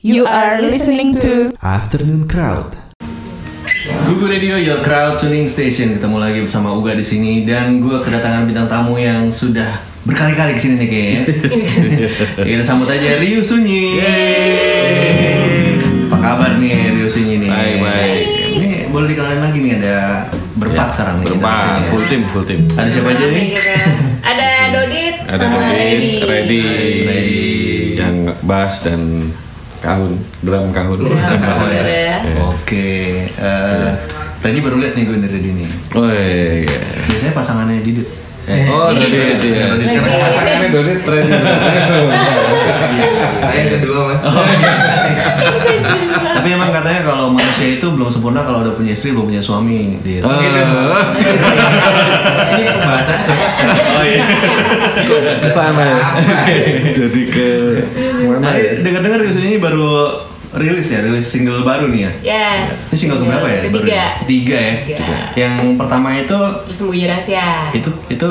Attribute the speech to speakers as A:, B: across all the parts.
A: You are listening to
B: Afternoon Crowd.
C: Gugu Radio Your Crowd Tuning Station ketemu lagi bersama Uga di sini dan gue kedatangan bintang tamu yang sudah berkali-kali ke sini nih kayaknya. Kita sambut aja Rio Sunyi. Apa kabar nih Rio Sunyi nih?
D: Baik, baik.
C: Ini boleh dikenalin lagi nih ada berempat
D: Ya,
C: sekarang nih.
D: Berempat,
C: bertiga.
D: full team, full team.
C: Ada siapa aja nih?
E: Ada Dodit
D: Ada
E: sama
D: Dodit,
E: Reddy.
D: Ready,
C: Ready.
D: yang bass dan kahun, drum kahun.
E: Bener ya.
C: Oke. eh Ready baru lihat nih gue dari nih.
D: Oh iya, iya.
C: Biasanya pasangannya Didit.
D: Oh, Dodit ya.
C: Dodit kan
D: Pasangannya Dodit, Ready.
F: Saya kedua mas.
C: Tapi emang katanya kalau manusia itu belum sempurna kalau udah punya istri belum punya suami. Dit.
D: Ah.
F: Ini pembahasan
C: Oh iya.
D: Ke sana ya. Jadi ke mana ya?
C: Dengar-dengar Sunyi baru rilis ya, rilis single baru nih ya.
E: Yes.
C: Ini single keberapa ya?
E: Ketiga.
C: Baru- Tiga ya.
E: Tiga.
C: Yang pertama itu
E: Bersembunyi rahasia.
C: itu itu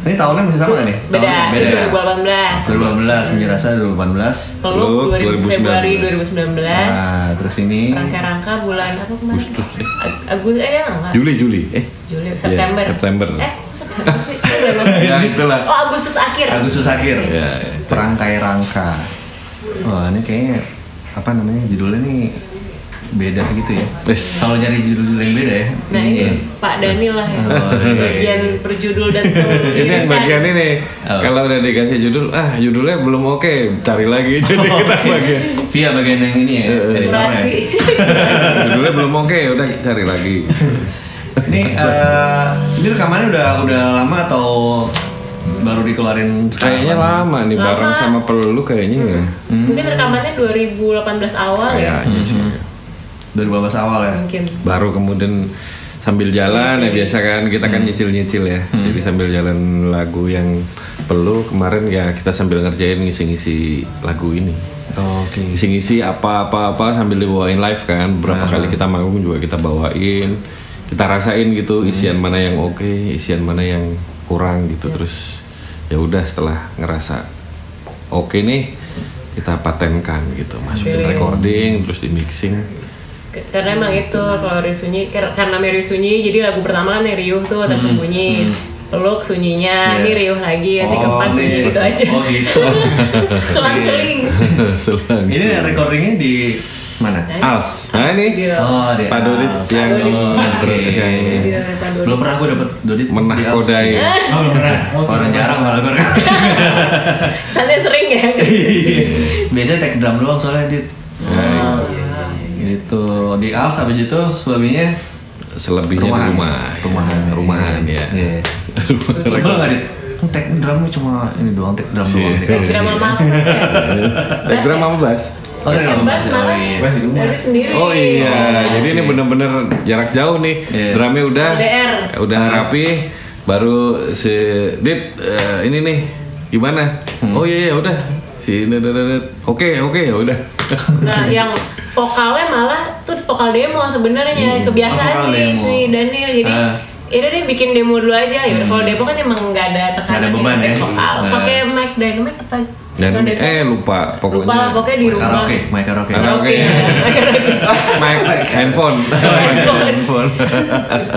C: ini tahunnya masih sama nggak nih?
E: Beda.
C: Tahunnya
E: Itu
C: beda ya.
E: 2018.
C: 2018 Menjerasa 2018.
E: Peluk
D: Peluk
E: 2000 Februari
D: 2019.
E: 2019.
C: Nah, terus ini
E: Rangka-rangka bulan apa kemarin?
D: Agustus, eh.
E: Ag- Agus eh ya enggak.
D: Juli, Juli. Eh,
E: Juli September.
D: September.
E: Eh, September.
D: ya itulah.
E: Oh, Agustus akhir.
C: Agustus akhir.
D: Ya, ya.
C: Perangkai rangka. Wah, ini kayaknya apa namanya judulnya nih beda gitu ya. Kalau nyari judul-judul yang beda ya.
E: Nah,
C: ininya
E: ini
C: ya.
E: Pak Daniel lah ya.
C: Oh, iya.
E: Bagian perjudul dan tuh.
D: Ini yang bagian ini
C: Oh.
D: kalau udah dikasih judul, ah judulnya belum oke, cari lagi. Jadi kita bagian
C: Via bagian yang ini ya, editornya.
E: Durasi.
D: judulnya belum oke, udah cari lagi.
C: Ini eh, ini rekamannya udah udah lama atau baru dikeluarin sekarang?
D: Kayaknya lama nih
E: Lama.
D: bareng sama pelulu kayaknya ya.
E: Mungkin rekamannya 2018 awal ya.
D: Kayaknya sih.
C: 2012 awal ya.
E: Mungkin.
D: Baru kemudian sambil jalan ya biasa kan kita kan nyicil-nyicil ya. Jadi sambil jalan lagu yang perlu kemarin ya kita sambil ngerjain ngisi-ngisi lagu ini.
C: Oke.
D: Ngisi-ngisi apa-apa-apa sambil dibawain live kan. Berapa kali kita manggung juga kita bawain. Kita rasain gitu isian mana yang oke, isian mana yang kurang gitu terus ya udah setelah ngerasa oke nih kita patenkan gitu masukin
E: Oke.
D: recording terus di mixing
E: Karena emang itu kalau Risunyi karena Mary Sunyi jadi lagu pertama kan Riuh tuh tersembunyi. Peluk sunyinya,
C: Iya.
E: ini Riuh lagi, nanti
C: Oh,
E: keempat sunyi
C: iya.
E: gitu aja.
C: Oh, gitu.
D: Selang
C: Ini recordingnya di mana?
D: Als nah ini.
C: Oh, di
D: Pak Dodit yang
C: Oh,
E: dari Pak Dodi.
C: Belum pernah gue dapet Dodit
D: menah
C: di Als.
D: kodai
F: Oh.
C: Orang jarang malah gue.
E: Sana sering ya.
C: Biasanya take drum doang soalnya dit.
E: Oh,
C: Gitu di Als habis itu selebihnya
D: selebihnya
C: Rumahan.
D: rumah
C: Rumahan.
D: rumahan ya
C: Iya. Sebel nggak dit? Kan Take drumnya cuma ini doang take drum doang.
E: Kira mama aku kan ya.
C: Oh,
E: malah
C: iya.
F: Bass di rumah.
E: dari sendiri.
D: Oh iya, jadi ini bener-bener jarak jauh nih.
C: Iya.
D: Drumnya udah,
E: LDR.
D: udah rapi, baru si Dit eh, ini nih gimana? Oh iya iya udah, si Dit. Oke oke ya udah.
E: Nah, yang vokalnya malah tuh vokal demo sebenarnya kebiasaan
C: Oh,
E: nih
C: demo.
E: si Daniel jadi
C: Ah.
E: ya udah deh bikin demo dulu aja ya udah kalau demo kan emang nggak ada tekanan
C: Nggak ada beban ya.
E: vokal
C: Nah.
E: pakai mic dynamic apa
D: Dan
E: Nggak ada-
D: eh lupa pokoknya.
E: lupa lah pokoknya di rumah
C: Karaoke, mic karaoke.
D: Karaoke.
E: ya. Mic,
D: handphone.
E: Handphone.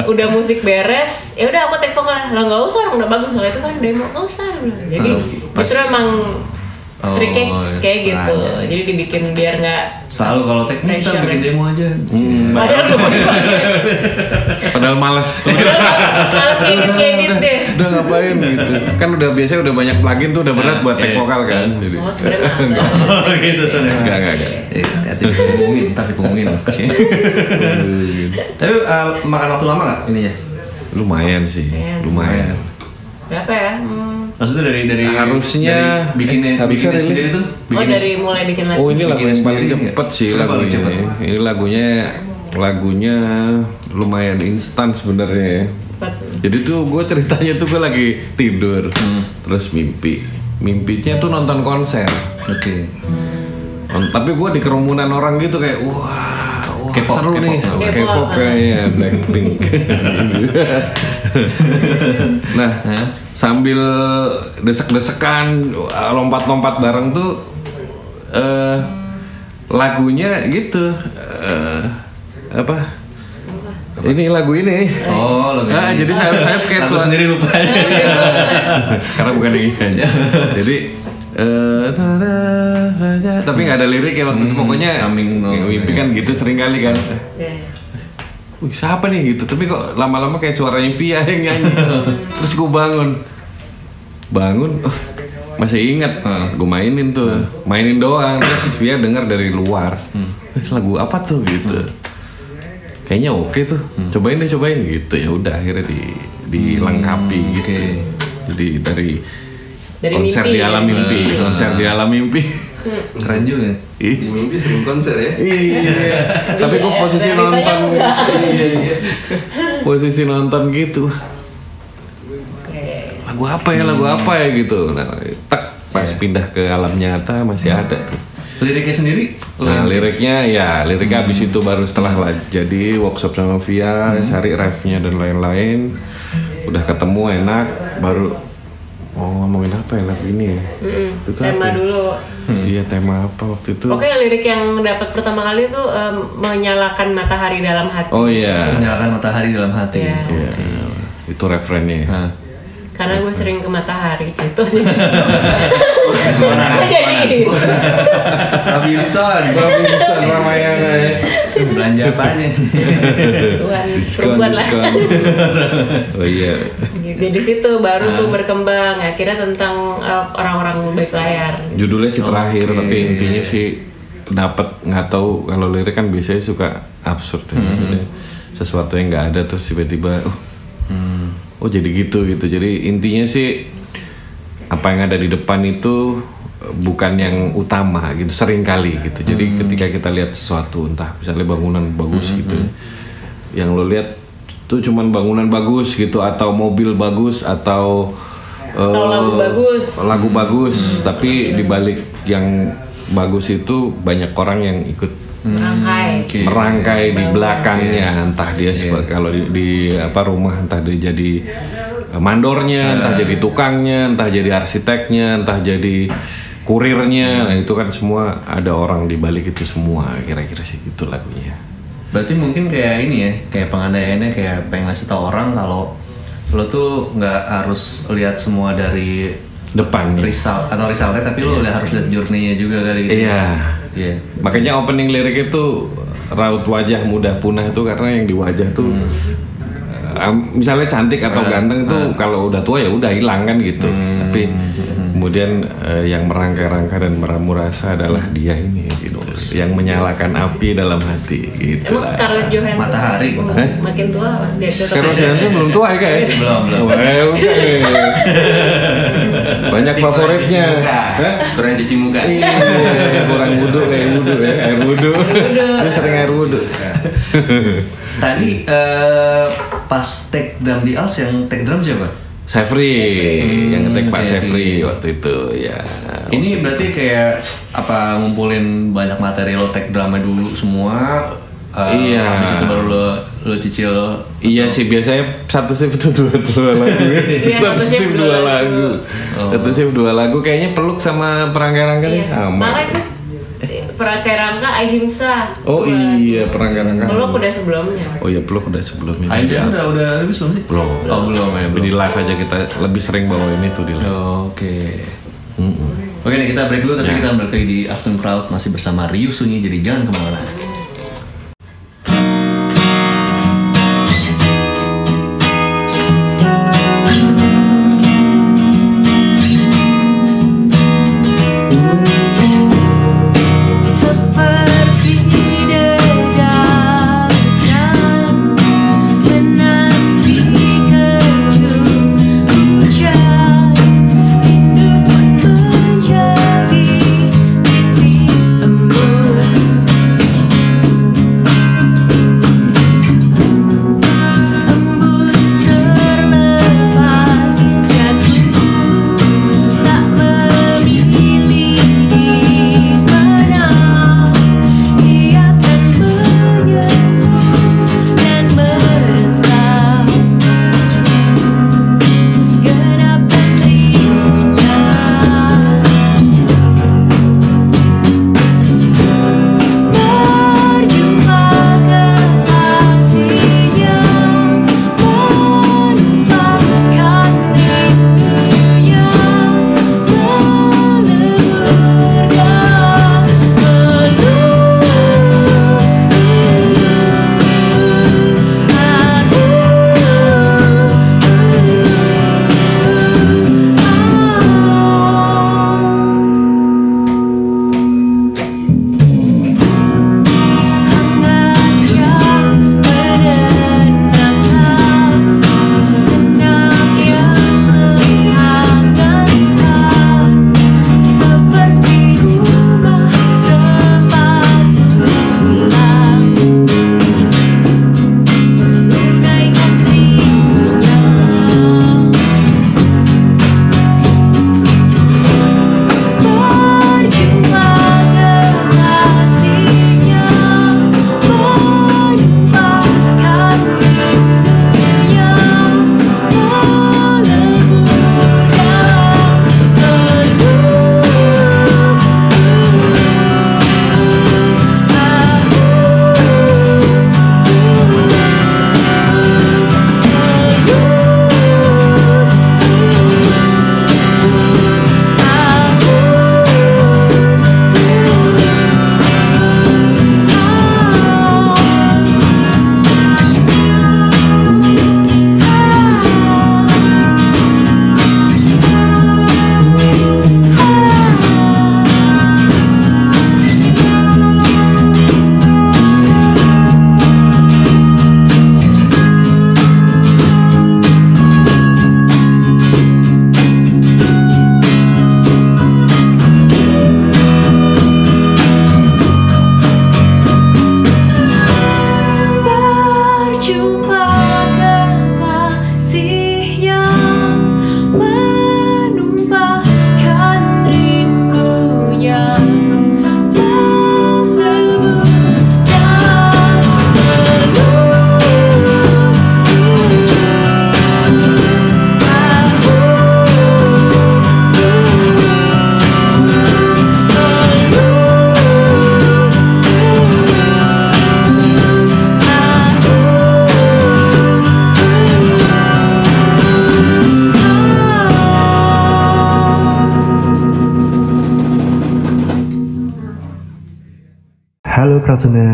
E: udah musik beres ya udah aku take vokal lah nggak usah orang udah bagus soalnya itu kan demo nggak usah jadi
C: Oh, pas-
E: justru emang
C: Oh,
E: triknya kayak gitu
C: sengaja.
E: jadi dibikin biar nggak
C: Selalu kalau ini kita bikin demo aja.
E: padahal udah dipakai
D: Padahal males.
E: Males edit-edit deh.
D: Udah ngapain gitu. Kan udah biasa udah banyak plugin tuh udah berat buat take
C: Iya.
D: vokal kan. Jadi.
E: Oh, sebenarnya males.
C: Oh gitu soalnya.
D: Enggak enggak enggak.
C: Eh, hati dipungungin, ntar dipungungin. Tapi eh, makan waktu lama nggak ininya?
D: Lumayan sih, lumayan.
E: Berapa ya? Hmm.
C: Maksudnya dari dari
D: Harusnya-
C: dari bikinnya
D: eh, rilis.
C: sendiri tuh?
E: Oh
C: bikinnya
E: dari mulai bikin lagu.
D: Oh ini lagu
C: Bikin
D: yang paling cepet
C: nggak?
D: sih lagunya.
C: cepet?
D: Ini lagunya lagunya lumayan instan sebenarnya. ya. Jadi tuh gue ceritanya tuh gue lagi tidur,
C: Hmm.
D: terus mimpi. Mimpinya tuh nonton konser.
C: Oke.
D: Non- Tapi gue di kerumunan orang gitu kayak wah, wah
C: K-pop,
D: seru
C: K-pop.
D: nih,
C: K-pop.
D: K-pop kayaknya Blackpink. nah, sambil desek-desekan, lompat-lompat bareng tuh eh lagunya gitu eh, apa ini lagu ini.
C: Oh, lagu
D: Ah,
C: ini.
D: jadi saya saya
C: Lagu
D: suara-
C: sendiri lupa.
D: karena bukan yang ini jadi eh, na, tapi nggak ada lirik ya waktu itu. Pokoknya
C: coming, no.
D: mimpi kan gitu sering kali kan.
E: Ya.
D: Wih siapa nih gitu? Tapi kok lama-lama kayak suaranya Via yang nyanyi. Terus gue bangun. Bangun? Oh, Masih ingat. Gue mainin tuh. Mainin doang. Terus Via dengar dari luar. Eh lagu apa tuh gitu Kayaknya oke tuh Cobain deh cobain gitu ya udah akhirnya di dilengkapi gitu Jadi dari,
E: Dari
D: konser
E: mimpi
D: di
E: ya?
D: alam mimpi Konser di alam mimpi
C: Keren juga.
B: Di mimpi sering konser ya.
D: Iya, tapi kok
E: Iya,
D: posisi
E: realitanya
D: nonton
E: enggak.
D: Iya, iya. Posisi nonton gitu.
E: Oke.
D: Lagu apa ya, lagu apa ya gitu. Nah, tek pas pindah ke alam nyata masih ada tuh.
C: Liriknya sendiri?
D: Nah, liriknya ya, liriknya habis itu baru setelah lah jadi workshop sama Via, cari refnya dan lain-lain. Udah ketemu enak, baru oh ngomongin apa ya lagu ini ya?
E: Mm-mm.
D: Itu
E: Tema
D: apa ya?
E: dulu.
D: Iya, tema apa waktu itu?
E: Oke, lirik yang dapat pertama kali itu em, menyalakan matahari dalam hati.
D: Oh iya.
C: Menyalakan matahari dalam hati.
E: Iya.
D: Iya. Itu referennya.
C: Nah,
E: Karena gue sering ke matahari, gitu sih.
C: Pesona,
E: Jadi,
C: Robinson.
D: Robinson Ramayana ya.
C: Belanja apanya?
E: Tuhan
D: Diskon, diskon. Oh iya.
E: Jadi situ baru tuh berkembang. Akhirnya tentang eh, orang-orang baik layar.
D: Judulnya sih terakhir, tapi intinya sih dapat nggak tahu kalau lirik kan biasanya suka absurd ya. Maksudnya sesuatu yang nggak ada terus tiba-tiba, oh, oh jadi gitu gitu. Jadi intinya sih apa yang ada di depan itu eh, bukan yang utama gitu sering kali gitu. Jadi ketika kita lihat sesuatu entah misalnya bangunan bagus gitu yang lo lihat tuh cuman bangunan bagus gitu atau mobil bagus atau
E: Atau
D: eh,
E: lagu bagus.
D: lagu bagus. Tapi dibalik yang bagus itu banyak orang yang ikut
E: Merangkai.
C: Oke.
D: merangkai di belakangnya. Entah dia seba- kalau di, di apa rumah entah dia jadi mandornya entah jadi tukangnya entah jadi arsiteknya entah jadi kurirnya. Nah itu kan semua ada orang di balik itu semua kira-kira sih gitu lagunya
C: Berarti mungkin kayak ini ya, kayak pengandaiannya kayak pengen ngasih tau orang kalau lo tuh nggak harus lihat semua dari
D: depan
C: result atau resultnya, tapi lo harus lihat journey-nya juga kali gitu.
D: iya.
C: Iya.
D: makanya opening lirik itu raut wajah mudah punah itu karena yang di wajah tuh misalnya cantik atau ganteng itu kalau udah tua ya udah hilang kan gitu. Tapi kemudian eh, yang merangkai-rangkai dan meramu rasa adalah dia ini gitu yang menyalakan api dalam hati gitu
E: Emang. Scarlett Johansson
C: Matahari.
E: Eh? makin tua apa? Dia tetap
D: Scarlett. Johansson belum tua ya kayak
C: Belum, belum.
D: Oh, eh, udah, eh. banyak favoritnya Hah?
B: Kurang cuci muka.
D: Iya, kurang wudhu kayak wudhu ya, air wudhu. Saya sering air wudhu.
C: Tadi eh, pas take drum di Als yang take drum siapa?
D: Sefri, yang ngetek Pak
C: oke,
D: Sefri waktu itu ya.
C: Ini berarti kayak apa ngumpulin banyak materi lo take drama dulu semua. eh,
D: Iya.
C: Habis itu baru lo lo cicil.
D: Iya sih biasanya satu shift itu dua, dua lagu.
E: Iya,
D: satu shift dua lagu. Satu shift dua lagu kayaknya peluk sama perangkai-rangkainya
E: Iya.
D: sama.
E: Malah itu perangkai rangka Ahimsa.
D: Oh iya perangkai-rangkai.
E: Peluk udah sebelumnya.
D: Oh iya peluk udah sebelumnya.
C: Aida udah udah rilis belum sih?
D: Belum.
C: Oh belum ya
D: Di
C: belum.
D: live aja kita lebih sering bawain itu di live.
C: Oke.
D: Mm-mm.
C: Oke nih kita break dulu tapi
D: Ya.
C: kita balik lagi di Afternoon Crowd masih bersama Ryu Sunyi jadi jangan
G: ke mana-mana.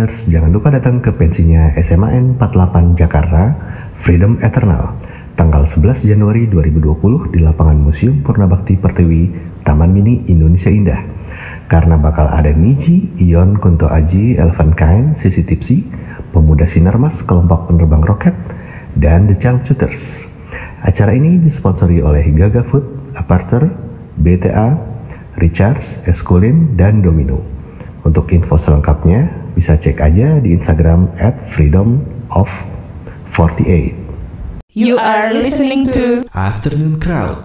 G: Jangan lupa datang ke pensinya SMAN 48 Jakarta, Freedom Eternal, tanggal 11 Januari 2020 di lapangan Museum Purnabakti Pertiwi, Taman Mini Indonesia Indah. Karena bakal ada Niji, Ion, Kunto Aji, Elvan Kain, Sisi Tipsi, Pemuda Sinarmas, Kelompok Penerbang Roket, dan The Changcuters. Acara ini disponsori oleh Gaga Food, Aparter, BTA, Richards, Eskulin, dan Domino. Untuk info selengkapnya bisa cek aja di Instagram at freedom of 48.
A: You are listening to
C: Afternoon Crowd.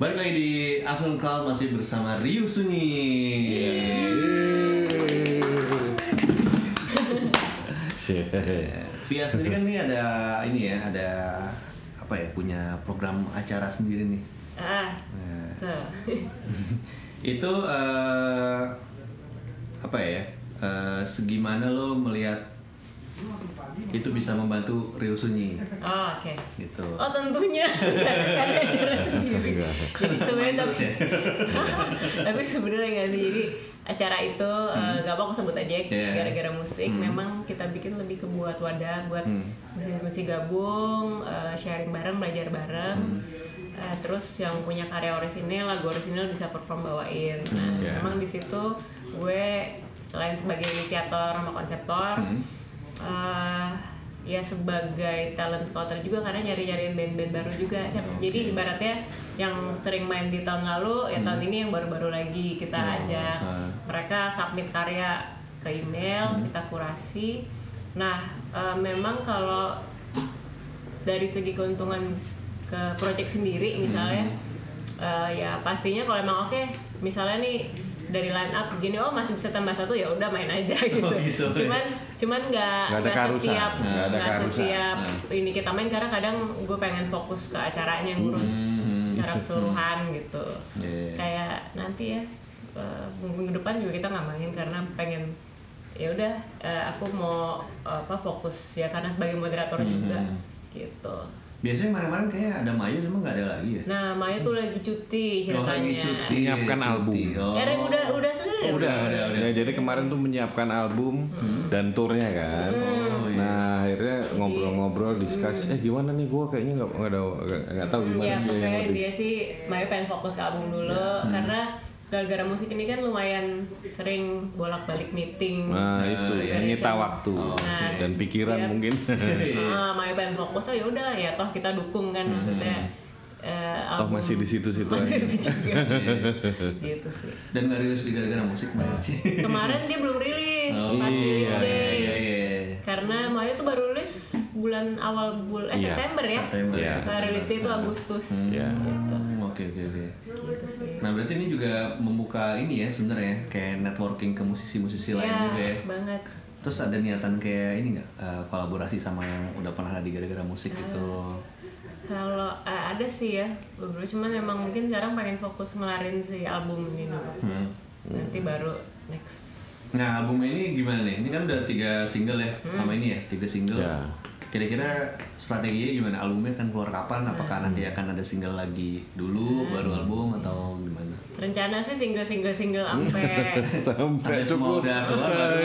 C: Balik lagi di Afternoon Crowd masih bersama Ryu Sunyi. Via sendiri kan ini ada ini ya, ada apa ya punya program acara sendiri nih.
E: Ah,
C: Nah, itu eh, apa ya? Eh, segimana lo melihat itu bisa membantu Ryu Sunyi
E: Oh, oke.
C: gitu.
E: Oh tentunya ada acara sendiri. Jadi sebenarnya tapi,
C: ya?
E: tapi sebenarnya nggak sih. Jadi acara itu eh, nggak apa aku sebut aja
C: Hmm. Iya.
E: gara-gara musik. Memang kita bikin lebih ke buat wadah, buat
C: Hmm.
E: musisi-musisi gabung, eh, sharing bareng, belajar bareng.
C: Hmm.
E: Eh, terus yang punya karya orisinil, lagu orisinil bisa perform bawain. Nah,
C: Hmm.
D: Iya.
E: memang di situ gue selain sebagai inisiator sama konseptor,
C: Hmm.
E: eh, ya sebagai talent scouter juga karena nyari-nyariin band-band baru juga Siap- jadi ibaratnya yang sering main di tahun lalu ya tahun ini yang baru-baru lagi kita
C: Hmm. Oh,
E: ajak
C: ah.
E: mereka submit karya ke email
C: Hmm.
E: kita kurasi nah eh, memang kalau dari segi keuntungan ke project sendiri misalnya
C: Hmm.
E: eh, ya pastinya kalau emang oke misalnya nih dari line up gini oh masih bisa tambah satu ya udah main aja gitu,
C: gitu.
E: cuman cuman nggak
D: Nggak ada
E: nggak
D: keharusan.
E: setiap
D: Nggak
E: nggak setiap
C: Nah.
E: ini kita main karena kadang gue pengen fokus ke acaranya ngurus
C: Hmm.
E: secara keseluruhan gitu
C: Iya.
E: kayak nanti ya eh, minggu depan juga kita nggak main karena pengen ya udah eh, aku mau apa fokus ya karena sebagai moderator
C: Hmm.
E: juga gitu
C: Biasanya kemarin-kemarin kayak ada Mayu cuma nggak ada lagi ya.
E: nah Maya tuh lagi cuti
C: Oh, lagi
E: ceritanya
C: cuti,
D: Menyiapkan
C: cuti.
D: album.
C: Oh.
E: ya Ren, udah udah sudah
D: udah, udah, udah. Jadi kemarin tuh menyiapkan album dan turnya kan.
C: Oh, iya.
D: Nah akhirnya ngobrol-ngobrol, diskus. Eh gimana nih gue kayaknya nggak nggak ada nggak tahu gimana
E: ya
D: dia yang
E: dia sih Maya pengen fokus ke album dulu karena gara-gara musik ini kan lumayan sering bolak-balik meeting
D: Nah itu
C: iya,
D: yang nyita waktu
E: Nah,
D: dan pikiran
E: iya.
D: mungkin.
E: Ah, Maya pengen fokus oh ya udah ya toh kita dukung kan maksudnya eh,
D: Oh
E: album-
D: masih di situ-situ
E: masih
D: aja.
E: itu juga gitu sih
C: Dan nggak rilis di gara-gara musik banyak sih.
E: kemarin dia belum rilis
C: Oh,
E: pas rilis
C: iya,
E: day
C: iya, iya.
E: karena Maya tuh baru rilis bulan awal bulan eh
D: Iya,
E: September ya
C: September.
D: Iya.
E: Nah, rilis day itu Agustus
D: Iya.
E: gitu
C: Hmm, Oke oke oke.
E: gitu sih
C: Nah berarti ini juga membuka ini ya sebenarnya kayak networking ke musisi-musisi lain
E: ya
C: juga ya.
E: banget
C: Terus ada niatan kayak ini nggak eh, kolaborasi sama yang udah pernah ada di gara-gara musik gitu.
E: kalau eh, ada sih ya beberapa cuman emang mungkin sekarang pengen fokus ngelarin si album ini dulu
C: Hmm.
E: nanti baru next
C: Nah album ini gimana nih? Ini kan udah tiga single ya sama ini ya tiga single.
D: Ya.
C: Kira-kira strateginya gimana? Albumnya kan keluar kapan? Apakah nanti akan ada single lagi dulu baru album atau gimana?
E: rencana sih single single single sampai
C: Sampai
D: Sampai
C: semua
D: cukup.
C: udah keluar baru.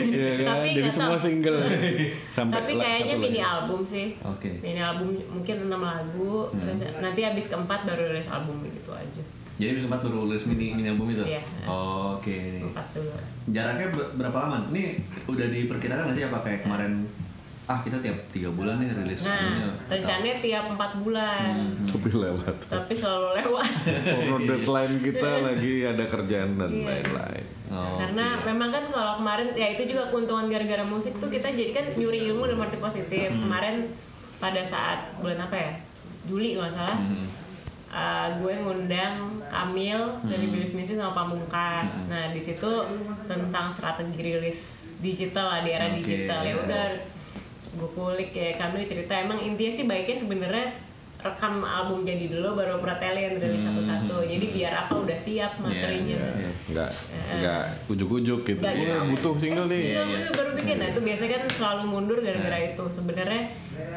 D: Iya kan?
E: Tapi
D: Jadi semua
E: tahu.
D: single. Sampai
E: tapi kayaknya mini
D: lagi.
E: album sih
C: Oke.
E: mini album mungkin enam lagu
C: Hmm.
E: Nanti habis keempat baru rilis album gitu aja
C: Jadi sempat baru rilis mini, mini album itu?
E: Iya.
C: Oke.
E: empat dulu
C: Jaraknya ber- berapa lama? Ini udah diperkirakan nggak sih apa kayak kemarin? Ah kita tiap tiga bulan nih rilis.
E: nah rencananya tiap empat bulan
C: Hmm.
D: Tapi lewat.
E: tapi selalu lewat
D: Horror deadline kita lagi ada kerjaan dan
E: Iya.
D: lain-lain.
C: Oh,
E: karena memang kan kalau kemarin ya itu juga keuntungan gara-gara musik tuh kita jadi kan nyuri ilmu dalam arti positif
C: Hmm.
E: kemarin pada saat bulan apa ya Juli nggak salah
C: Hmm.
E: uh, gue ngundang Kamil dari
C: Hmm.
E: Believe Music sama Pamungkas nah di situ tentang strategi rilis digital lah di era
C: Oke.
E: digital ya udah gue kulik ya Kamil cerita emang intinya sih baiknya sebenarnya rekam album jadi dulu baru pretelin rilis
C: Hmm.
E: satu-satu jadi biar apa udah siap materinya
C: iya, iya.
D: Nggak nggak ujuk-ujuk gitu.
E: Nggak
D: Iya,
E: gitu.
D: butuh single
E: Eh,
D: nih.
E: single
C: Iya,
E: itu baru bikin nah itu biasanya kan selalu mundur gara-gara itu sebenarnya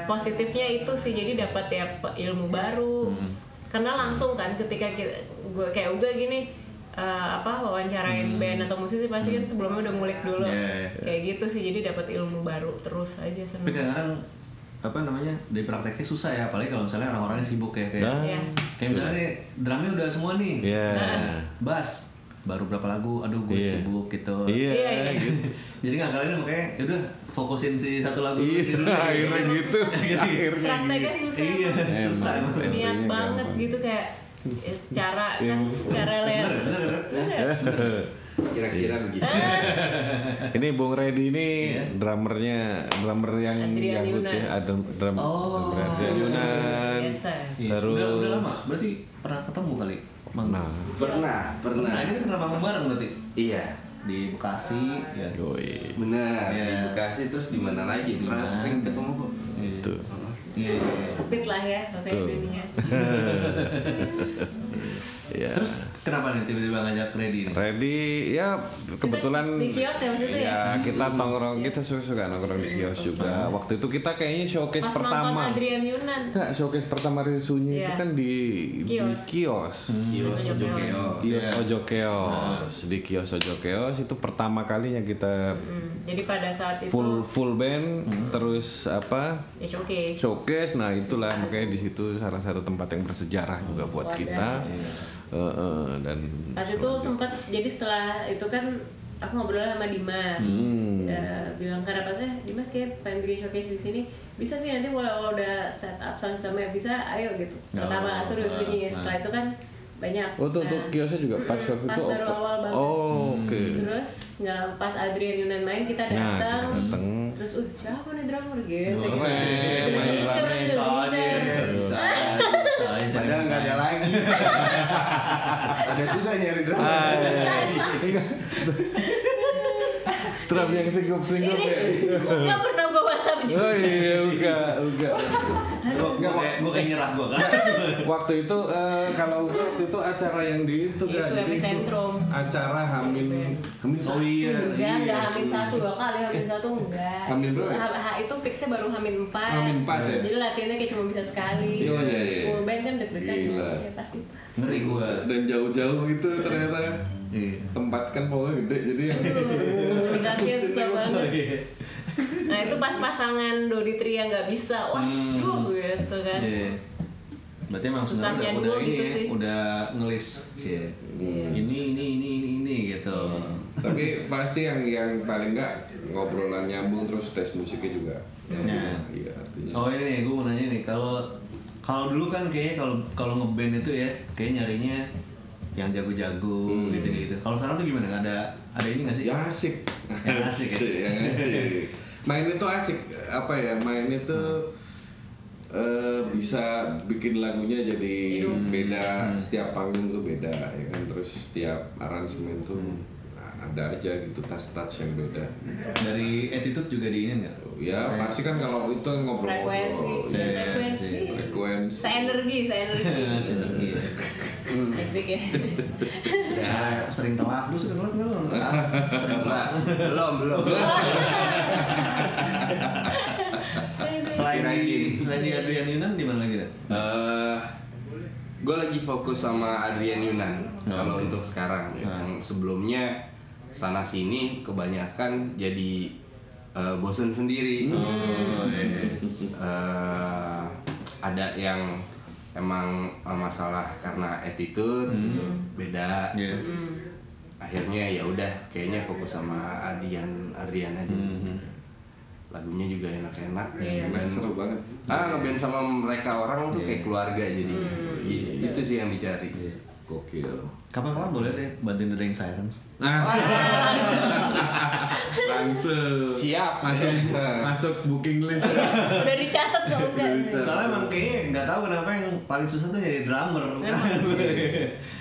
E: positifnya itu sih jadi dapat ya ilmu baru
C: Hmm.
E: karena langsung kan ketika kita, gue kayak uga gini eh, apa wawancarain band atau musisi pasti kan sebelumnya udah ngulik dulu
C: Hmm. Iya, iya.
E: kayak gitu sih jadi dapat ilmu baru terus aja
C: Tapi
E: seneng
C: kadang-kadang apa namanya dari prakteknya susah ya, apalagi kalau misalnya orang-orangnya sibuk ya kayak
D: Nah,
E: Iya.
C: kayak misalnya nih drumnya udah semua nih,
D: Iya.
C: bass baru berapa lagu, aduh gue
D: Iya.
C: sibuk gitu.
D: Iya,
E: Iya, iya.
D: gitu.
C: Jadi nggak kalian makanya yaudah fokusin si satu lagu
D: Iya,
C: dulu.
D: akhirnya gitu. Akhirnya
E: prakteknya
D: gitu.
E: susah
C: Iya, susah
E: niat banget
D: gampang.
E: gitu kayak ya, secara kan
D: Iya.
E: secara ler
B: Kira-kira begitu.
C: Iya.
D: Ini Bung Redi ini drummernya, drummer yang
E: Adrian
D: janggut
E: Yunan.
D: ya, ada drum
C: Oh.
D: Adrian Yunan.
E: biasa
C: Iya.
D: Terus-
C: Udah, udah lama, berarti pernah ketemu kali? Mang.
D: Nah,
B: Pernah, pernah.
C: Nah, kita pernah manggung bareng berarti
B: Iya.
C: di Bekasi ya.
D: yoi.
B: Benar.
C: Iya.
B: Di Bekasi terus di mana lagi?
C: Di
B: Pernah sering ketemu kok.
D: Itu.
C: Iya, iya, iya.
E: Fit lah ya makanya
D: Tuh. Iya.
C: Terus kenapa nih tiba-tiba ngajak Reddy nih?
D: Ready ya kebetulan
E: di kios ya maksudnya ya?
D: ya kita nongkrong kita suka suka nongkrong di kios juga waktu itu kita kayaknya showcase
E: pas
D: pertama
E: nonton Adrian Yunan
D: Enggak, showcase pertama Rio Sunyi itu
E: Iya.
D: kan di di
E: Kios.
D: kios.
B: Kios
E: Ojo. Keos.
D: Kios Ojo Keos. Di kios Ojo Keos itu pertama kalinya kita
E: Hmm, jadi pada saat itu
D: full full band terus apa
E: ya showcase
D: showcase nah itulah makanya di situ salah satu tempat yang bersejarah juga buat
E: Wadah.
D: kita Eh, eh, dan
E: pas itu sempat jadi setelah itu kan aku ngobrol sama Dimas
D: Hmm.
E: Ya, bilang karena pas eh Dimas kayak pengen bikin showcase di sini bisa nih nanti kalau udah set up sound systemnya bisa ayo gitu pertama
C: Oh,
E: aku udah
C: ah, ah.
E: setelah itu kan banyak
D: Oh tuh, tuh
E: Nah,
D: kiosnya juga pas waktu
E: pas
D: itu
E: baru awal banget
D: Oh, oke.
E: terus nggak pas Adrian Yunan main kita
D: Nah, kita
E: datang
D: datang.
E: terus uh siapa nih drummer gitu Gitu.
D: main
E: Lucu,
D: drummer.
E: lucu,
C: Bisa.
B: Padahal nggak ada lagi. ada susah nyari drama.
D: Ah, iya. Drum yang singkup-singkup
E: ini
D: ya.
E: nggak pernah gue WhatsApp juga
D: Oh iya, enggak, enggak.
C: Gue gue kayak nyerah gue kan.
D: Waktu itu eh, kalau waktu itu acara yang di itu
E: Itu
D: kan
E: Epicentrum.
D: acara Hamin Hamin
C: Oh iya.
E: Enggak, enggak
C: iya.
E: Hamin satu dua kali, Hamin satu enggak
D: Hamin berapa ya?
E: Ha- ha- itu fixnya baru Hamin empat
D: Hamin empat ya?
E: Jadi latihannya kayak cuma bisa sekali
D: Iya, iya, iya.
E: Full band kan deg-degan
D: Gila.
E: ya pasti
C: Ngeri gue.
D: dan jauh-jauh gitu ternyata
C: Iya.
D: tempat kan pokoknya gede jadi yang
E: Komunikasinya susah banget
C: Iya.
E: Nah itu pas pasangan Dodi Tri yang nggak bisa Waduh
C: Hmm.
E: gitu kan
C: Iya. Berarti emang sebenarnya udah,
E: dulu
C: udah ini
E: gitu
C: ya,
E: sih.
C: udah ngelis cie. Ini ini ini ini ini gitu.
D: tapi pasti yang yang paling enggak ngobrolan nyambung terus tes musiknya juga
C: Nah.
D: iya artinya
C: Oh ini nih, gue mau nanya nih, kalau kalau dulu kan kayaknya kalau kalau ngeband itu ya, kayak nyarinya yang jago-jago gitu gitu. Kalau sekarang tuh gimana? Nggak ada ada ini nggak sih?
D: yang asik
C: Yang asik ya?
D: yang asik main itu asik apa ya main itu eh, bisa bikin lagunya jadi beda setiap panggung tuh beda ya kan? Terus setiap aransemen tuh ada aja gitu touch-touch yang beda.
C: Dari attitude juga diinin nggak?
D: ya pasti kan kalau itu ngobrol-ngobrol.
E: Frekuensi,
D: ya,
E: frekuensi.
D: frekuensi.
E: Se-energi, se-energi.
C: Sinergi ya.
E: Asik ya.
C: Cara sering telat, lu nggak lu?
B: Enggak, belum, belum.
C: Selain di selain di Adrian Yunan di mana lagi dah?
B: Eh, gue lagi fokus sama Adrian Yunan
C: Oh,
B: kalau
C: oke.
B: untuk sekarang
C: Ah.
B: yang sebelumnya sana sini kebanyakan jadi eh, bosen sendiri
C: Oh, iya.
B: Eh, ada yang emang masalah karena attitude gitu beda
C: Iya.
B: akhirnya ya udah kayaknya fokus sama Adrian Adrian aja lagunya juga enak-enak
E: Iya.
B: Dan-
D: seru banget.
B: Ah ngeband sama mereka orang tuh kayak keluarga jadi I- itu sih yang dicari
D: gokil.
C: Kapan-kapan boleh deh bantuin The Ring Sirens.
D: nah. Langsung.
B: Siap.
D: Masuk masuk booking list.
E: Udah dicatat kok enggak?
C: Soalnya emang kayaknya nggak tahu kenapa yang paling susah tuh jadi drummer.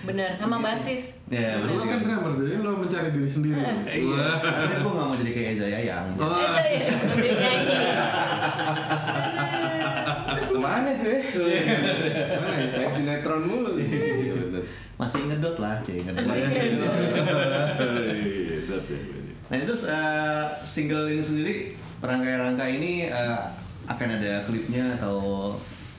E: Bener, sama basis.
C: Ya,
D: Lo kan drummer, jadi lo mencari diri sendiri.
C: Iya, tapi gue gak mau jadi kayak Eza Yayang.
D: Oh,
E: ya, ke
B: mana tuh? Ya? Kayak sinetron mulu.
D: iya.
C: Masih ngedot lah, cie ngedot.
D: Iya,
C: Nah itu eh, single ini sendiri, rangkai-rangkai ini eh, akan ada klipnya atau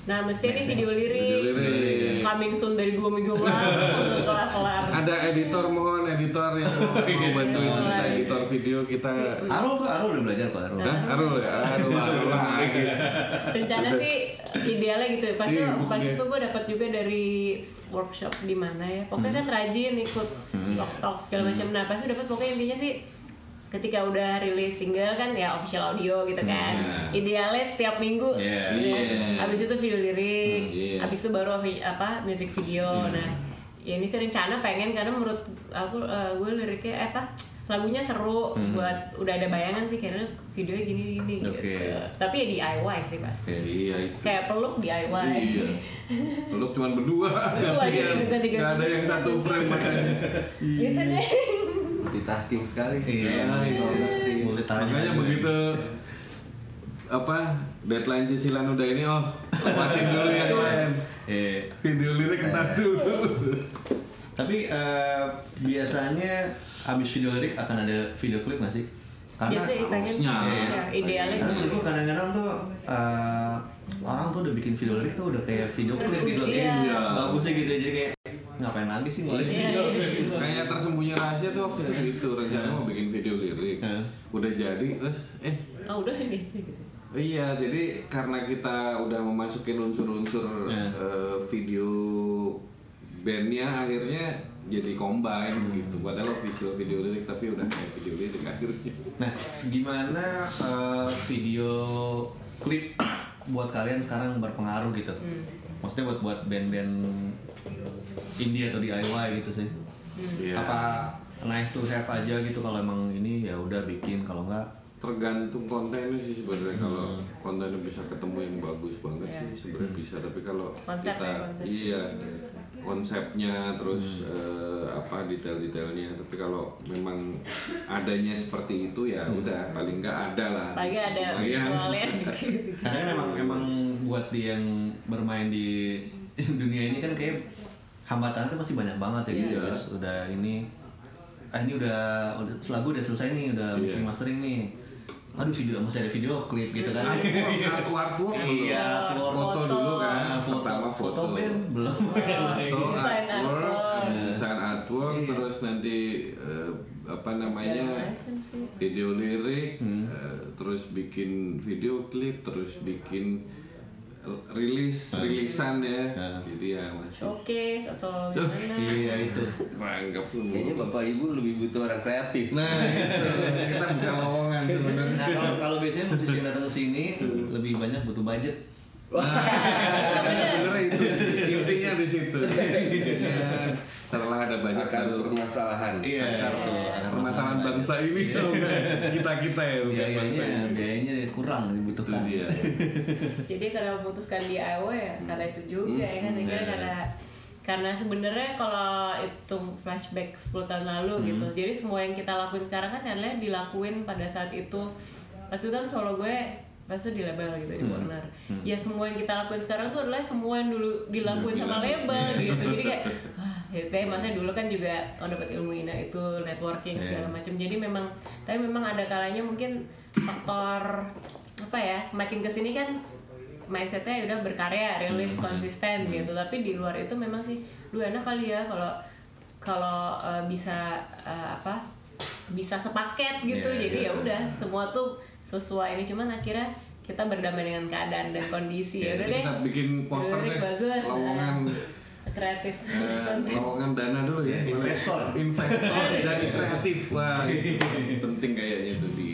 E: Nah, mesti ini
C: Next,
E: video
C: ya.
E: lirik.
D: Video lirik.
E: Coming soon dari dua minggu lalu kelar-kelar.
D: Ada editor mohon editor yang mau, mau bantuin kita editor video kita.
C: Arul tuh Arul udah belajar kok Arul.
D: Hah? Arul ya? Arul, Arul lagi.
E: Rencana sih idealnya gitu. Pasti pas
D: dia.
E: itu gue dapat juga dari workshop di mana ya. Pokoknya kan rajin ikut talk talk segala macam. Nah, pasti dapat pokoknya intinya sih ketika udah rilis single kan ya official audio gitu kan. Idealnya tiap minggu.
C: Iya.
E: ya.
D: Iya.
E: Habis itu video lirik.
D: iya.
E: Habis itu baru apa music video. Nah, ya ini sih rencana pengen karena menurut aku eh, gue liriknya eh, apa lagunya seru buat udah ada bayangan sih karena videonya gini gini
C: Oke.
E: gitu. Tapi ya DIY sih pasti.
D: Iya itu.
E: Kayak peluk DIY.
D: Iya. Lu cuma berdua.
E: Berdua, ganti-ganti.
D: Nggak ada yang satu frame makanya.
E: gitu deh.
B: Multitasking sekali
C: Iya,
B: soal stream
C: Multi talent
D: Makanya
C: juga.
D: begitu apa deadline cicilan udah ini oh lewatin dulu yang lain
C: Iya.
D: video lirik entar dulu
C: Tapi eh, biasanya abis video lirik akan ada video klip nggak sih? Karena
E: Biasanya pengen ya, idealnya
C: Karena menurut
E: gitu.
C: gue kadang-kadang tuh eh, orang tuh udah bikin video lirik tuh udah kayak video klip gitu
E: Iya.
C: Iya. Bagusnya gitu jadi kayak ngapain lagi sih ngeluarin
E: Iya,
C: video
E: iya.
C: gitu.
D: kayak tersembunyi rahasia tuh waktu itu gitu rencana mau bikin video lirik
C: Iya.
D: udah jadi terus eh
E: Oh udah gitu.
D: Iya, jadi karena kita udah memasukin unsur-unsur
C: Ya.
D: eh, video bandnya akhirnya jadi combine
C: Hmm.
D: gitu. Padahal official video lirik tapi udah kayak video lirik akhirnya.
C: Nah, gimana eh, video klip buat kalian sekarang berpengaruh gitu? Maksudnya buat buat band-band indie atau DIY gitu sih?
D: Iya.
C: Apa nice to have aja gitu kalau emang ini ya udah bikin kalau enggak
D: Tergantung kontennya sih sebenarnya
C: Hmm.
D: kalau kontennya bisa ketemu yang bagus banget
E: Iya.
D: sih sebenarnya bisa. Tapi kalau
E: Konsep
D: kita
E: ya, konsep.
D: iya konsepnya terus
C: Hmm.
D: eh, apa detail-detailnya. Tapi kalau memang adanya seperti itu ya
C: Hmm.
D: udah paling nggak ada lah.
E: Lagi ada
D: Lumayan.
E: visualnya.
C: Karena kan emang emang buat dia yang bermain di dunia ini kan kayak hambatannya pasti banyak banget ya gitu
D: Iya.
C: guys. Udah ini ah ini udah udah selagu udah selesai nih, udah
D: Iya.
C: mixing mastering nih. Aduh video masih ada video klip gitu kan.
D: Artwork, artwork dulu.
C: Iya, artwork.
D: foto dulu kan.
C: Nah, foto,
D: Pertama
C: foto band belum.
D: Foto,
E: Desain
D: artwork,
E: artwork.
D: desain artwork,
C: Iya.
D: terus nanti eh, apa namanya video lirik,
C: Hmm.
D: eh, terus bikin video klip, terus bikin rilis, rilisan ya.
C: Hmm.
D: Jadi ya masih.
E: Showcase atau gimana.
C: Iya itu.
D: Ranggap semua.
B: kayaknya bapak ibu lebih butuh orang kreatif
D: Nah, itu. kita buka lowongan sebenarnya.
C: Nah kalau kalau biasanya musisi yang datang ke sini lebih banyak butuh budget.
D: Nah, bener itu sih. intinya di situ. Intinya setelah ada banyak
B: akan
D: baru
B: permasalahan
C: Iya itu. akar
D: permasalahan
C: masalah
D: bangsa ini kita kita ya bukan bangsa
C: Biayanya
D: ini.
C: biayanya kurang
D: Itu
C: dibutuhkan.
D: dia.
E: Jadi karena memutuskan DIY ya karena itu juga ya kan akhirnya
C: iya.
E: karena karena sebenarnya kalau itu flashback 10 tahun lalu
C: Hmm.
E: gitu. Jadi semua yang kita lakuin sekarang kan adalah dilakuin pada saat itu. Pas itu kan solo gue pasti di label gitu
C: Hmm.
E: di Warner. Ya semua yang kita lakuin sekarang tuh adalah semua yang dulu dilakuin sama
D: dilakuin.
E: label gitu. Jadi kayak ah, ya kayak maksudnya dulu kan juga oh dapat ilmu ina itu networking segala
C: Iya.
E: macam. Jadi memang tapi memang ada kalanya mungkin faktor apa ya makin ke sini kan mindsetnya udah berkarya rilis konsisten gitu tapi di luar itu memang sih lu enak kali ya kalau kalau eh, bisa eh, apa bisa sepaket gitu
C: Iya,
E: jadi
C: iya.
E: ya udah semua tuh sesuai ini cuman akhirnya kita berdamai dengan keadaan dan kondisi ya udah
D: Jadi
E: deh
D: kita bikin poster deh,
E: bagus
D: lowongan
E: kreatif
D: eh, lowongan dana dulu ya.
C: Investor.
D: Investor dan kreatif. Wah, itu penting kayaknya tuh di.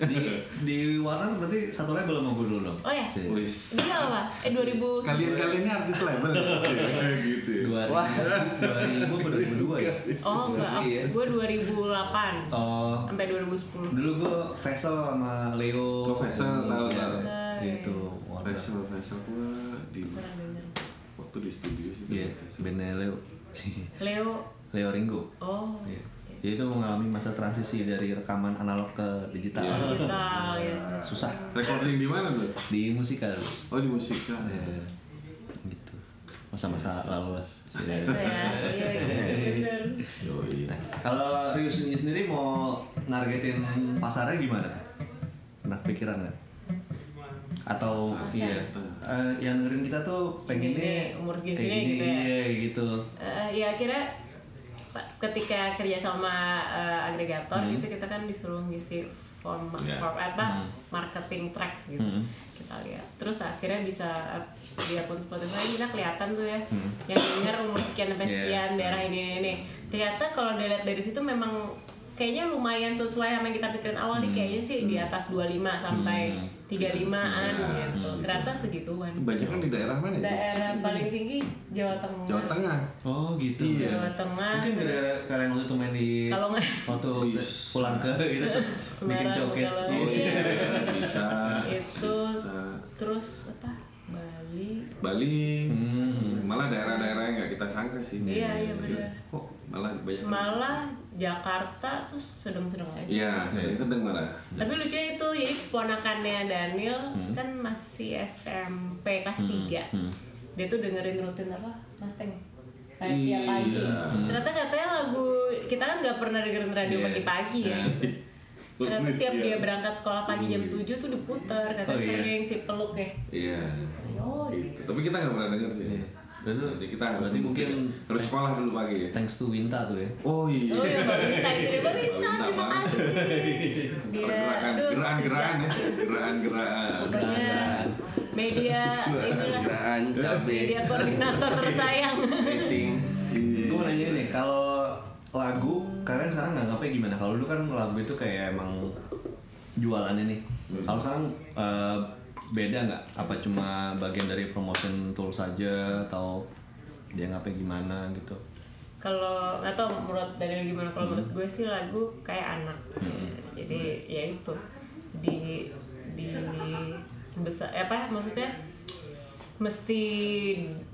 C: Di di Warner berarti satu label sama gue dulu dong.
E: oh ya.
D: Wis.
E: dia apa eh 2000
D: Kalian-kalian ini artis label gitu ya.
C: Dua ribu, dua ribu dua ya.
E: oh enggak
B: Iya.
E: gue 2008
C: Oh,
E: sampai 2010
C: dulu gue Vessel sama Leo.
D: Oh, Vessel, tahu,
C: Iya,
D: tahu.
C: Itu Warner.
D: Faisal, Faisal gua di waktu di studio sih.
C: Iya, bandnya Leo.
E: Leo
C: Leo Ringo.
E: oh
C: Iya. Dia itu mengalami masa transisi dari rekaman analog ke digital.
E: digital ya
C: Susah
D: Recording di mana tuh?
C: di musikal.
D: Oh di musika.
C: Iya. Gitu. Masa-masa lalu lah.
E: Ya iya iya.
C: Nah, kalau Rius ini sendiri mau nargetin pasarnya gimana tuh? Pernah pikiran nggak? atau iya eh, yang dengerin kita tuh pengennya
E: umur segini
C: kayak
E: gitu ya.
C: iya gitu
E: Eh, ya akhirnya ketika kerja sama eh, agregator gitu kita kan disuruh ngisi form,
D: Ya.
E: form apa marketing tracks gitu. Kita lihat. Terus akhirnya bisa eh, di akun Spotify kita kelihatan tuh ya yang denger umur sekian sampai
C: Yeah.
E: sekian daerah ini ini, ini. Ternyata kalau dilihat dari situ memang kayaknya lumayan sesuai sama yang kita pikirin awal nih kayaknya sih di atas 25 sampai 35an gitu ternyata segituan
D: Banyak kan di daerah mana itu?
E: daerah paling tinggi Jawa Tengah
D: Jawa Tengah.
C: oh gitu
D: Iya.
E: Jawa Tengah
C: mungkin gara kalian waktu itu main di
E: Kalau nggak
C: waktu
D: Wis.
C: pulang ke gitu terus bikin showcase oh, iya.
D: Bisa.
E: itu
D: Bisa.
E: terus apa Bali
D: Bali. Malah daerah-daerah yang nggak kita sangka sih.
E: Iya, iya, benar.
D: Kok malah banyak.
E: malah Jakarta tuh sedang-sedang aja.
D: Iya, saya sedang malah.
E: tapi lucunya itu jadi ponakannya Daniel kan masih SMP kelas 3 dia tuh dengerin rutin apa? Mas Teng? Kayak tiap pagi.
D: Iya.
E: ternyata katanya lagu kita kan nggak pernah dengerin radio
C: Iya.
E: pagi-pagi ya. Ternyata tiap dia berangkat sekolah pagi jam 7 tuh diputer katanya
C: Oh, iya.
E: sering si peluk ya
D: Iya.
E: oh
D: Gitu. Tapi kita nggak pernah dengar sih.
C: Berarti,
D: Jadi kita harus
C: berarti mungkin
D: harus sekolah dulu pagi ya.
C: thanks to Winta tuh ya
D: Oh iya.
E: Oh iya, Mbak Winta, terima kasih.
D: Gerakan-gerakan ya,
E: sejak-
D: gerakan-gerakan.
E: Pokoknya media
B: cabe,
E: media koordinator tersayang.
B: rating.
C: gue mau nanya nih kalau lagu kalian sekarang nganggapnya gimana kalau dulu kan lagu itu kayak emang jualannya nih kalau sekarang eh, beda nggak? Apa cuma bagian dari promotion tool saja atau dia ngapain gimana gitu?
E: Kalau nggak tau menurut dari gimana. Kalau menurut gue sih lagu kayak anak. Jadi ya itu. Di di besar apa maksudnya? Mesti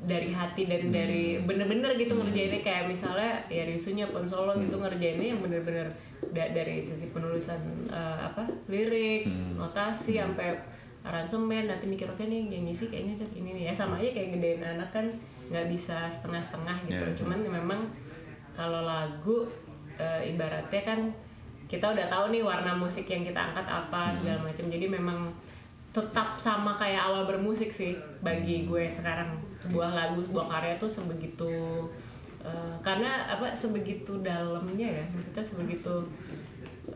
E: dari hati dan dari bener-bener gitu ngerjainnya. Kayak misalnya ya Ryusunya pun solo gitu ngerjainnya yang bener-bener da- dari sisi penulisan eh, apa lirik notasi sampai aransemen nanti mikir oke nih yang ngisi kayaknya cocok ini nih. Ya sama aja kayak gedein anak kan nggak bisa setengah-setengah gitu.
C: Yeah.
E: cuman memang kalau lagu eh, ibaratnya kan kita udah tahu nih warna musik yang kita angkat apa segala macam. Jadi memang tetap sama kayak awal bermusik sih bagi gue sekarang. Sebuah lagu sebuah karya tuh sebegitu eh, karena apa sebegitu dalamnya ya maksudnya sebegitu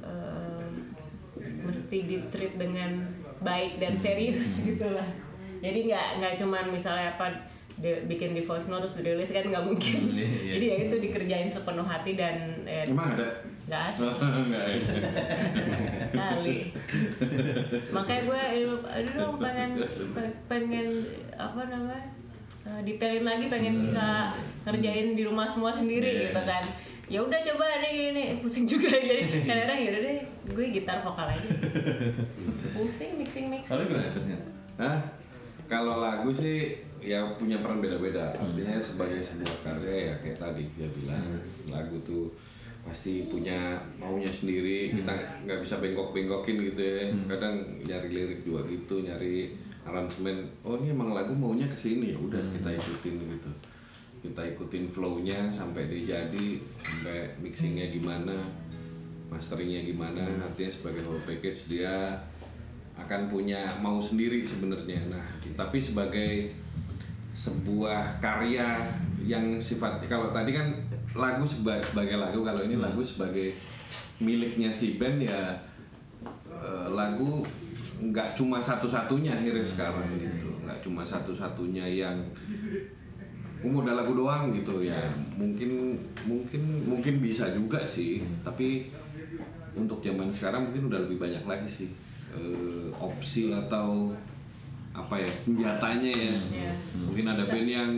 E: eh, mesti ditreat dengan baik dan serius gitu lah. Jadi nggak nggak cuman misalnya apa di- bikin di voice note terus dirilis kan nggak mungkin.
C: Iya, iya.
E: jadi ya itu dikerjain sepenuh hati dan eh,
D: Emang ada?
E: nggak ada. Kali. Makanya gue aduh dong pengen pe- pengen apa namanya eh, detailin lagi pengen bisa ngerjain di rumah semua sendiri gitu kan. Ya udah coba deh ini. Pusing juga. Jadi kadang-kadang ya udah deh gue gitar vokal aja pusing mixing mixing
C: kalau gimana
D: Hah? Kalau lagu sih ya punya peran beda-beda.
C: Hmm.
D: Artinya sebagai sebuah karya ya kayak tadi dia bilang lagu tuh pasti punya maunya sendiri.
C: Hmm.
D: Kita nggak bisa bengkok-bengkokin gitu ya. Kadang nyari lirik juga gitu, nyari aransemen. Oh ini emang lagu maunya ke sini ya udah
C: Hmm.
D: kita ikutin gitu. Kita ikutin flow-nya sampai dia jadi, sampai mixingnya gimana, masteringnya gimana.
C: Hmm.
D: Artinya sebagai whole package dia akan punya mau sendiri sebenarnya. Nah, tapi sebagai sebuah karya yang sifat kalau tadi kan lagu seba- sebagai lagu, kalau ini lagu sebagai miliknya si band ya eh, lagu nggak cuma satu-satunya akhirnya sekarang gitu, nggak cuma satu-satunya yang "Oh, modal lagu doang gitu ya mungkin mungkin mungkin bisa juga sih tapi untuk zaman sekarang mungkin udah lebih banyak lagi sih eh, opsi atau apa ya senjatanya ya.
E: Iya.
D: mungkin ada band yang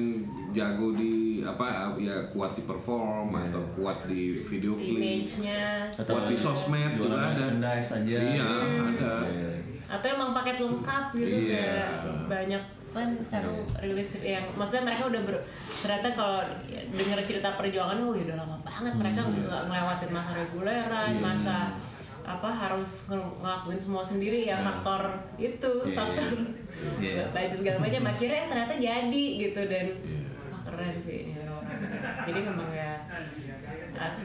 D: jago di apa ya kuat di perform atau kuat di video klip.
E: image-nya.
D: Kuat di sosmed juga ada.
C: aja.
D: Iya ada.
C: Iya.
E: atau emang paket lengkap gitu
D: Iya.
E: kayak banyak kan sekarang rilis yang maksudnya mereka udah ber, ternyata kalau denger cerita perjuangan oh ya udah lama banget mereka nggak ngelewatin masa reguleran masa apa harus ngel- ngelakuin semua sendiri ya faktor itu
C: Iya.
E: faktor
C: Iya.
E: budget segala macam akhirnya ternyata jadi gitu dan wah keren sih ini orang jadi memang ya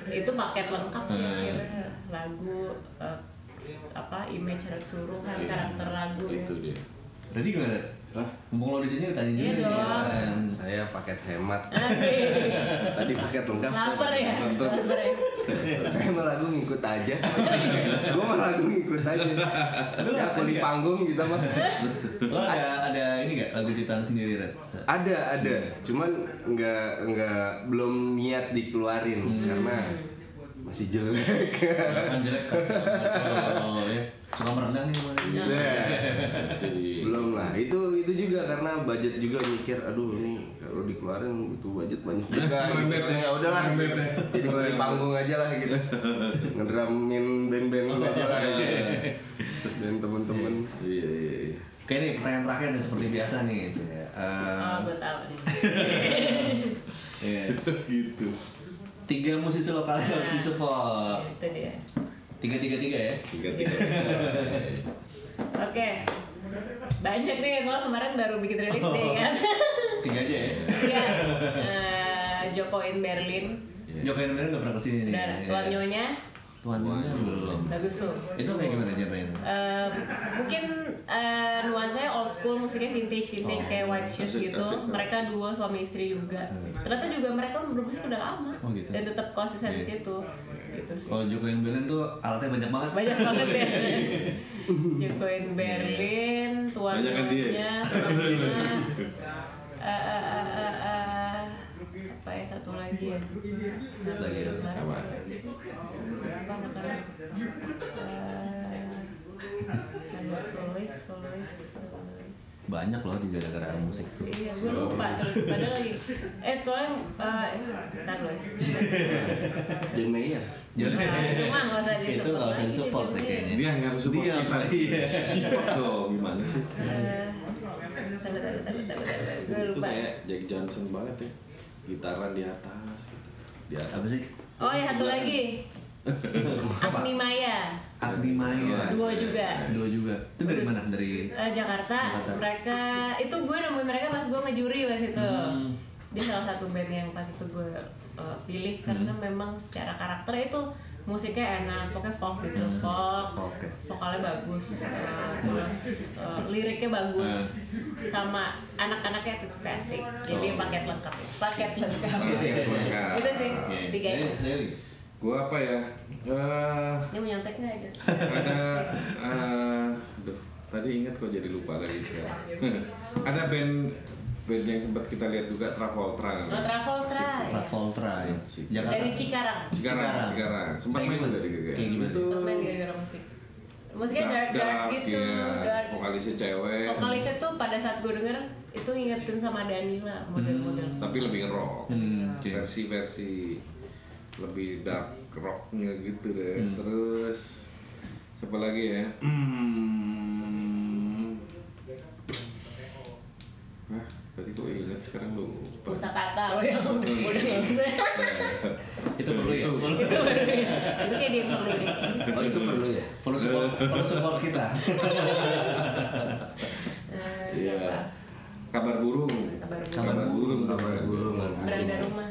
E: itu paket lengkap sih
D: Hmm.
E: akhirnya lagu eh, apa image keseluruhan
D: Iya.
E: karakter lagu ya.
D: itu dia
C: Ready gimana?
B: Hah?
C: Mumpung lo di sini tanya juga
E: Iya dong.
C: sekalian.
B: Saya paket hemat. Tadi paket lengkap. saya
E: Lapar ya? Lapar ya?
B: saya mah lagu ngikut aja. Gue mah lagu ngikut aja. Lu aku di panggung gitu mah.
C: Lo ada ada ini gak lagu ciptaan sendiri Red?
B: Ada ada, cuman nggak nggak belum niat dikeluarin karena masih jelek.
C: Kan jelek kan? Oh ya, suka merenang nih Bang.
B: belum lah itu itu juga karena budget juga mikir aduh ini kalau dikeluarin butuh budget banyak juga gitu. ya udahlah jadi di panggung aja lah gitu ngedramin band-band aja lah gitu. band temen-temen iya iya iya.
C: Oke nih pertanyaan terakhir nih seperti biasa nih Cie. Eh,
E: Oh, gue tahu nih.
C: Iya. gitu. Tiga musisi lokal yang harus disupport.
E: Itu dia.
C: Tiga tiga tiga ya.
D: Tiga tiga.
E: Oke. Banyak nih, soalnya kemarin baru bikin rilis nih kan.
C: Tiga aja ya.
E: Iya. Eh, Joko in Berlin.
C: Jokowi Indonesia nggak pernah ke sini nih.
E: Udah, Tuan Nyonya.
C: Tuan Nyonya belum.
E: Bagus tuh.
C: Itu kayak gimana jawabannya?
E: Eh, mungkin eh, nuansanya old school musiknya vintage vintage
C: Oh,
E: kayak white shoes
D: asik,
E: gitu
D: asik.
E: mereka duo suami istri juga ternyata juga mereka bermusik udah lama
C: Oh, gitu.
E: dan tetap konsisten di
C: Iya.
E: situ gitu sih
C: Kalau Jokowi Berlin tuh alatnya banyak banget.
E: banyak banget ya Jokoin Berlin tuan
D: Banyak kan dia?
E: Nyonya, suaminya Eh, eh, eh, eh, eh, apa ya satu lagi ya
C: Satu lagi ya,
D: apa?
E: apa makanan Eh, ada solois solois solois.
C: Banyak loh di gara-gara musik tuh.
E: Iya, gue lupa terus padahal lagi. Eh, soalnya eh bentar loh.
B: John Mayer
C: Jadi
E: Nah, itu mah nggak usah
C: itu
E: disupport
C: nggak usah disupport deh kayaknya.
D: Dia nggak harus support
C: Dia iya.
D: Support dong, gimana sih?
E: Eh. Gue
D: Itu
E: lupa.
D: kayak Jack Johnson banget ya. Gitaran di atas gitu. Di atas.
C: Apa sih?
E: Oh ya satu lagi. Agni Maya.
C: Agni Maya.
E: Dua juga.
C: Dua juga. Itu dari mana? Dari
E: eh, Jakarta.
C: Jakarta.
E: Mereka itu gue nemuin mereka pas gue ngejuri pas itu.
C: Hmm.
E: Dia salah satu band yang pas itu gue eh, pilih karena
C: Hmm.
E: memang secara karakter itu musiknya enak, pokoknya folk gitu,
C: Hmm.
E: folk,
C: Oke.
E: vokalnya bagus, eh, terus eh, liriknya bagus,
C: Hmm.
E: sama anak-anaknya asik, jadi paket lengkap, paket lengkap.
D: Paket lengkap.
E: itu sih tiga itu.
D: Gua apa ya? Eh,
E: Ini mau nyontek nggak aja?
D: ada eh, aduh, tadi ingat kok jadi lupa lagi ada band band yang sempat kita lihat juga Travolta.
E: Lo Travolta. ya?
C: Travolta ya. Jakarta.
E: Dari Cikarang.
D: Cikarang,
C: Cikarang.
D: Cikarang. Sempat main juga di GGN.
C: Kayak gimana?
D: Itu
E: Main gara-gara musik. Musiknya dark, dark, gitu,
D: ya.
E: dark.
D: Vokalisnya cewek.
E: Vokalisnya tuh pada saat gue denger itu ngingetin sama Danila model-model.
D: tapi lebih rock.
C: Hmm, oke.
D: Versi-versi lebih dark rocknya gitu deh.
C: Hmm.
D: Terus siapa lagi ya? Hmm. Hah, tadi gue ingat sekarang lupa.
E: Pusakata lo yang.
C: Itu perlu ya. Perlu,
E: Itu baru ya. Itu kayak dia perlu deh.
B: oh itu perlu ya
C: perlu support, perlu support kita.
E: Eh,
D: Iya. Kabar burung.
E: Kabar burung.
D: Kabar burung.
B: Kabar
D: Kabar
B: burung.
E: Beranda rumah.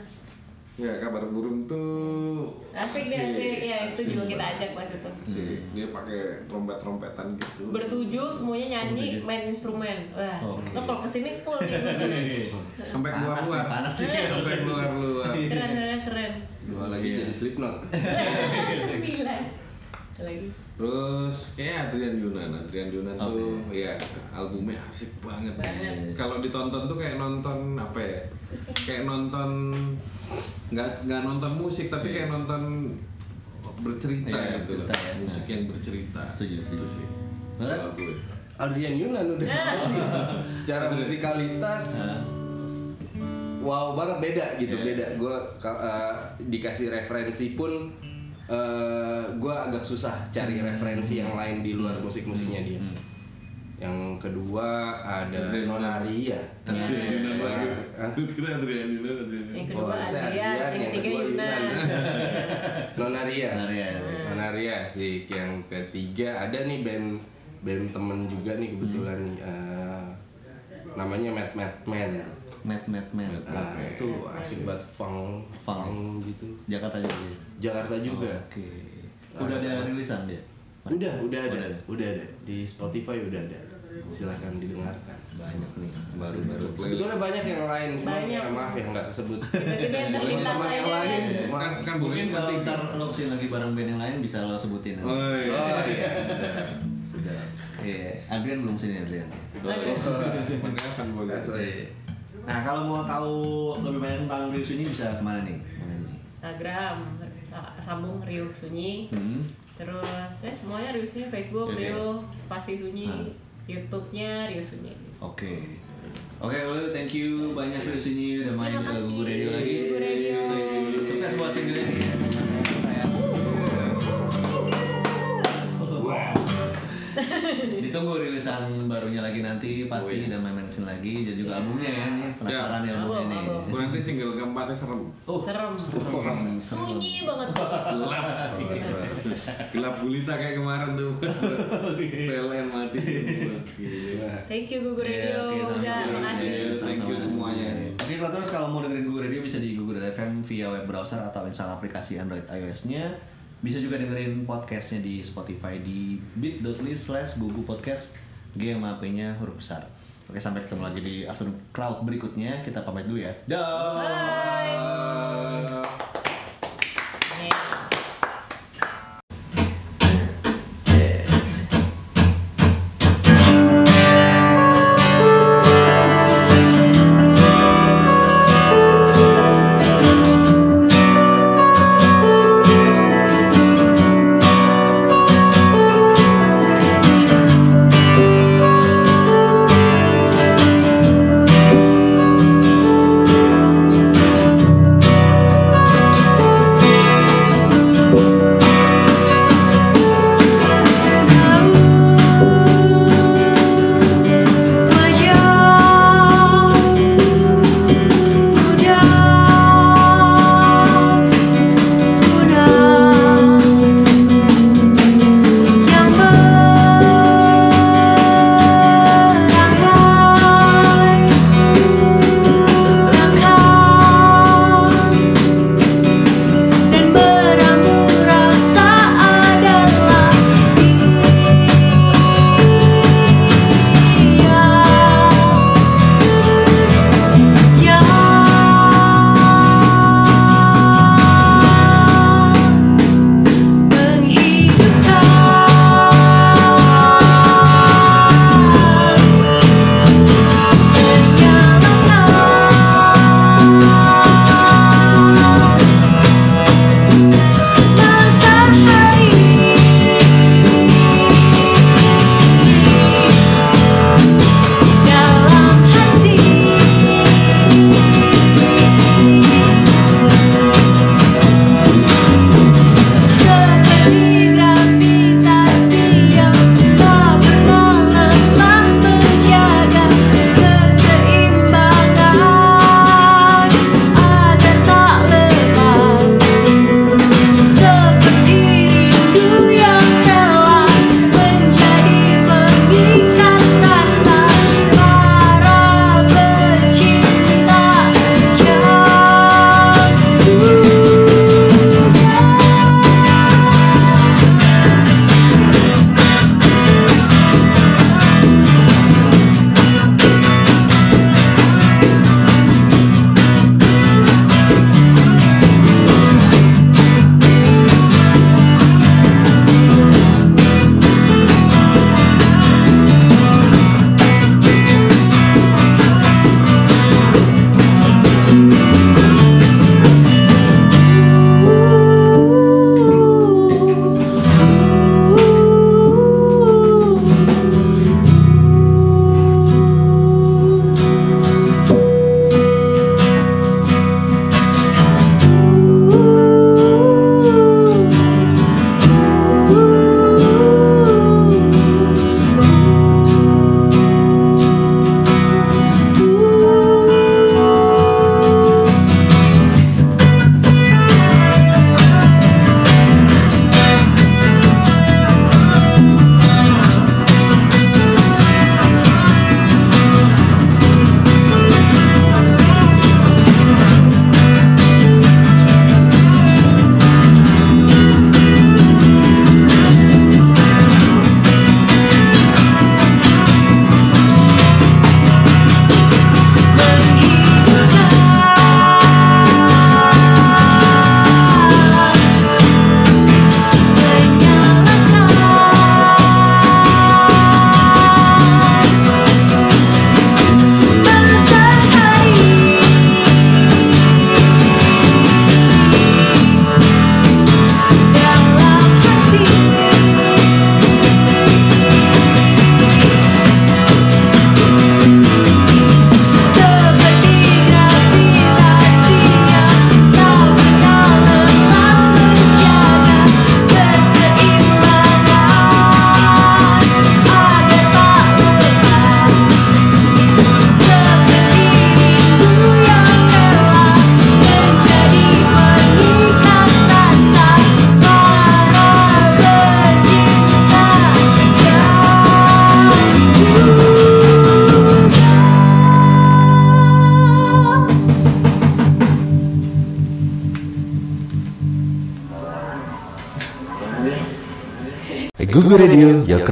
D: Ya, kabar burung tuh
E: Asik deh asik ya itu
D: asik
E: juga kita ajak pas itu.
D: Asik. Dia pakai trompet-trompetan gitu.
E: Bertujuh semuanya nyanyi main instrumen. Wah,
C: Oke.
E: lo kalau ke sini full nih.
D: Sampai keluar
C: Panas
D: luar.
C: panas nih.
D: Sampai keluar luar.
E: Keren keren keren.
B: dua lagi
D: Iya.
B: jadi Slipknot
E: Sembilan. Ada lagi.
D: Terus kayak Adrian Yunan, Adrian Yunan tuh ya albumnya asik banget.
E: Banget.
D: Kalau ditonton tuh kayak nonton apa ya? Kayak nonton nggak nggak nonton musik tapi kayak nonton bercerita
C: Iya,
D: gitu.
C: bercerita ya.
D: Musik yang bercerita.
C: Setuju, setuju.
D: Sih. Gue.
B: Adrian Yunan udah pasti secara musikalitas wow banget beda gitu
C: Iya.
B: beda gue dikasih referensi pun eh gue agak susah cari referensi yang lain di luar musik-musiknya dia yang kedua ada
D: Adrian
B: Nonaria
D: Adrian kira.
E: Yang kedua Adrian, yang
B: yang
E: ketiga
B: kedua
E: Yunan.
B: Nonaria.
C: Nonaria.
B: Nonaria sih. Yang ketiga ada nih band band temen juga nih kebetulan nih. eh, namanya Mad Mad Man.
C: Mad Mad Mad.
B: Nah, itu asik banget funk,
C: Funk.
B: funk gitu.
C: Jakarta juga. ya?
B: Jakarta juga.
C: Oke. Udah ada rilisan dia.
B: Udah, udah ada, udah ada di Spotify udah ada. Silahkan didengarkan.
C: Banyak nih, baru-baru.
B: Sebetulnya banyak yang lain, cuma
E: Banyak.
B: ya, maaf ya nggak
E: terlintas
B: Teman-teman yang lain,
D: kan kan
C: Mungkin kalau ntar lo ke sini lagi bareng band yang lain bisa lo sebutin.
D: Oh, iya.
B: Oh iya.
C: Sudah. Iya, Adrian belum sini Adrian.
D: Mendengarkan boleh.
C: Nah kalau mau tahu lebih banyak tentang Rius ini bisa ke mana nih?
E: Instagram sa- sambung Rio Sunyi
C: Hmm.
E: terus ya semuanya Rio Sunyi Facebook
C: Oke.
E: Rio spasi Sunyi
C: Ah.
E: YouTube-nya Rio Sunyi
C: Oke. Oke kalau gitu, thank you banyak Rius ini udah main ke. Google Radio lagi.
E: Google Radio.
C: Sukses buat single Ditunggu rilisan barunya lagi nanti pasti dan main-main ke sini lagi dan juga albumnya ya nih penasaran ya albumnya
E: Album,
C: nih.
E: album.
D: Gue nanti single keempatnya serem.
C: Oh,
E: serem
C: serem.
E: sunyi banget
D: Gelap. Gelap gulita kayak kemarin tuh. PLN mati.
E: thank you Google
C: Iya,
E: Radio
C: sama-sama.
E: Uga, makasih
C: Iya,
D: Thank you semuanya.
C: Oke, kalau terus kalau mau dengerin Google Radio bisa di Google FM via web browser atau install aplikasi Android iOS-nya. Bisa juga dengerin podcastnya di Spotify di bit.ly slash gugu podcast GMAP-nya huruf besar. Oke, sampai ketemu lagi di Afternoon Crowd berikutnya. Kita pamit dulu ya. Dah.
E: bye
F: Thank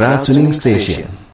H: Crowd tuning station.